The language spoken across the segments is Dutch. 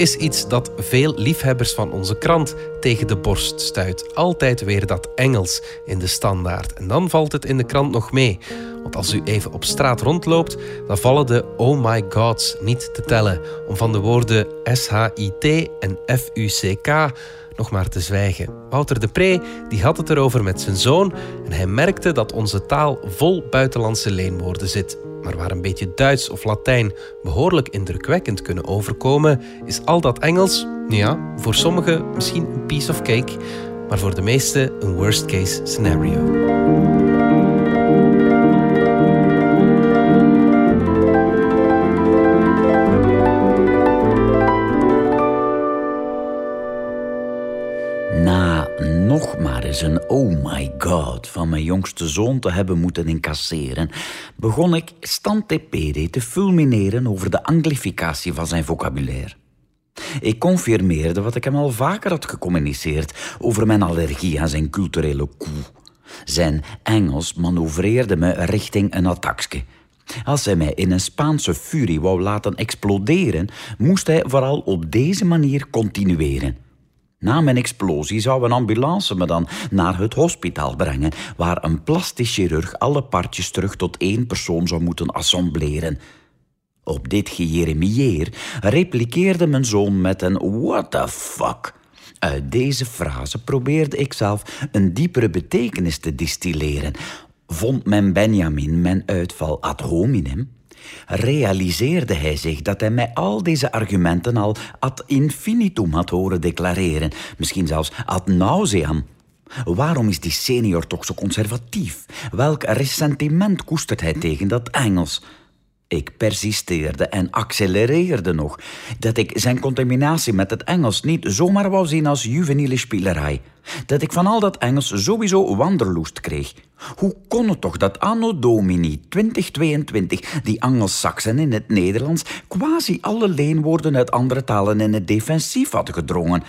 is iets dat veel liefhebbers van onze krant tegen de borst stuit. Altijd weer dat Engels in de standaard. En dan valt het in de krant nog mee. Want als u even op straat rondloopt, dan vallen de oh my gods niet te tellen. Om van de woorden SHIT en FUCK nog maar te zwijgen. Wouter de Pre die had het erover met zijn zoon en hij merkte dat onze taal vol buitenlandse leenwoorden zit. Maar waar een beetje Duits of Latijn behoorlijk indrukwekkend kunnen overkomen, is al dat Engels, ja, voor sommigen misschien een piece of cake, maar voor de meesten een worst case scenario. Eens een oh my god van mijn jongste zoon te hebben moeten incasseren, begon ik stantepede te fulmineren over de anglificatie van zijn vocabulaire. Ik confirmeerde wat ik hem al vaker had gecommuniceerd over mijn allergie aan zijn culturele koe. Zijn Engels manoeuvreerde me richting een attackje. Als hij mij in een Spaanse furie wou laten exploderen, moest hij vooral op deze manier continueren. Na mijn explosie zou een ambulance me dan naar het hospitaal brengen, waar een plastisch chirurg alle partjes terug tot één persoon zou moeten assembleren. Op dit gejeremieer repliceerde mijn zoon met een what the fuck. Uit deze frase probeerde ik zelf een diepere betekenis te distilleren. Vond mijn Benjamin mijn uitval ad hominem? Realiseerde hij zich dat hij mij al deze argumenten al ad infinitum had horen declareren, misschien zelfs ad nauseam. Waarom is die senior toch zo conservatief? Welk ressentiment koestert hij tegen dat Engels? Ik persisteerde en accelereerde nog dat ik zijn contaminatie met het Engels niet zomaar wou zien als juveniele spielerij. Dat ik van al dat Engels sowieso wanderloest kreeg. Hoe kon het toch dat anno domini 2022 die Angelsaksen in het Nederlands quasi alle leenwoorden uit andere talen in het defensief hadden gedrongen?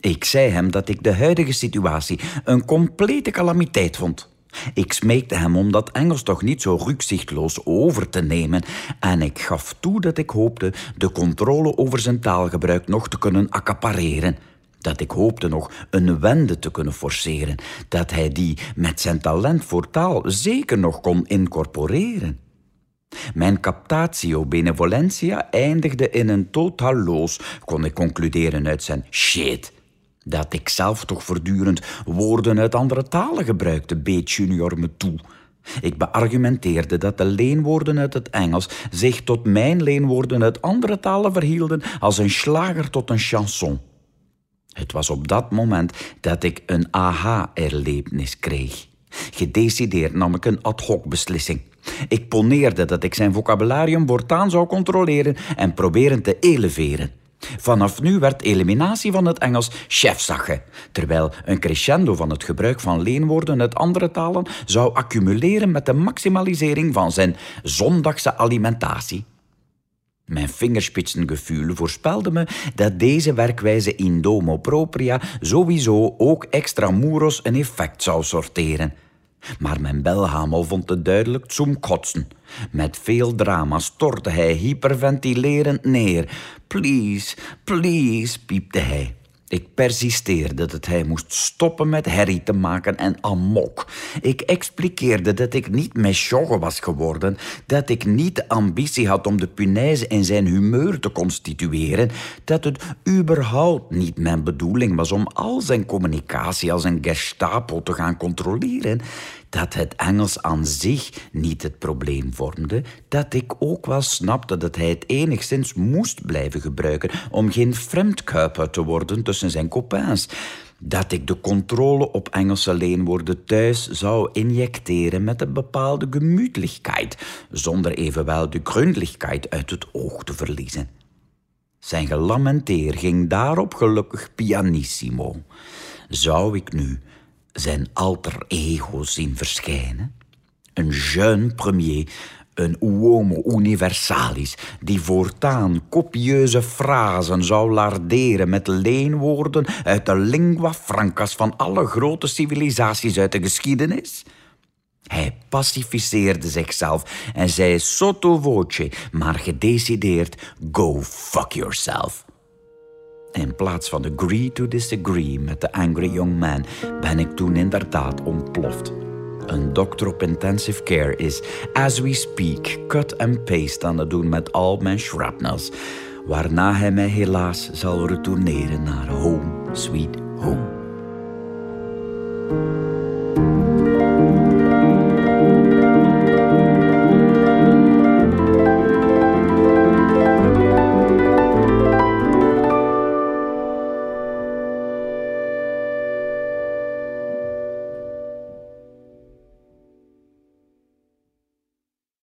Ik zei hem dat ik de huidige situatie een complete calamiteit vond. Ik smeekte hem om dat Engels toch niet zo rukzichtloos over te nemen en ik gaf toe dat ik hoopte de controle over zijn taalgebruik nog te kunnen accapareren. Dat ik hoopte nog een wende te kunnen forceren, dat hij die met zijn talent voor taal zeker nog kon incorporeren. Mijn captatio benevolentia eindigde in een totaal kon ik concluderen uit zijn shit dat ik zelf toch voortdurend woorden uit andere talen gebruikte, beet Junior me toe. Ik beargumenteerde dat de leenwoorden uit het Engels zich tot mijn leenwoorden uit andere talen verhielden als een slager tot een chanson. Het was op dat moment dat ik een aha-erlevenis kreeg. Gedecideerd nam ik een ad hoc beslissing. Ik poneerde dat ik zijn vocabularium voortaan zou controleren en proberen te eleveren. Vanaf nu werd eliminatie van het Engels chefsache, terwijl een crescendo van het gebruik van leenwoorden uit andere talen zou accumuleren met de maximalisering van zijn zondagse alimentatie. Mijn vingerspitsengevoel voorspelde me dat deze werkwijze in domo propria sowieso ook extramuros een effect zou sorteren. Maar mijn belhamel vond het duidelijk zum kotsen. Met veel drama stortte hij hyperventilerend neer. Please, please, piepte hij. Ik persisteerde dat hij moest stoppen met herrie te maken en amok. Ik expliqueerde dat ik niet mesjogge was geworden, dat ik niet de ambitie had om de punaise in zijn humeur te constitueren, dat het überhaupt niet mijn bedoeling was om al zijn communicatie als een gestapo te gaan controleren, dat het Engels aan zich niet het probleem vormde, dat ik ook wel snapte dat hij het enigszins moest blijven gebruiken om geen vreemdkuiper te worden tussen zijn copains, dat ik de controle op Engelse leenwoorden thuis zou injecteren met een bepaalde gemütlichkeit, zonder evenwel de gründlichkeit uit het oog te verliezen. Zijn gelamenteer ging daarop gelukkig pianissimo. Zou ik nu zijn alter ego zien verschijnen. Een jeune premier, een uomo universalis, die voortaan copieuze frasen zou larderen met leenwoorden uit de lingua francas van alle grote civilisaties uit de geschiedenis? Hij pacificeerde zichzelf en zei sotto voce, maar gedecideerd: Go fuck yourself. In plaats van agree to disagree met de angry young man ben ik toen inderdaad ontploft. Een dokter op intensive care is, as we speak, cut and paste aan het doen met al mijn shrapnels, waarna hij mij helaas zal retourneren naar home, sweet home.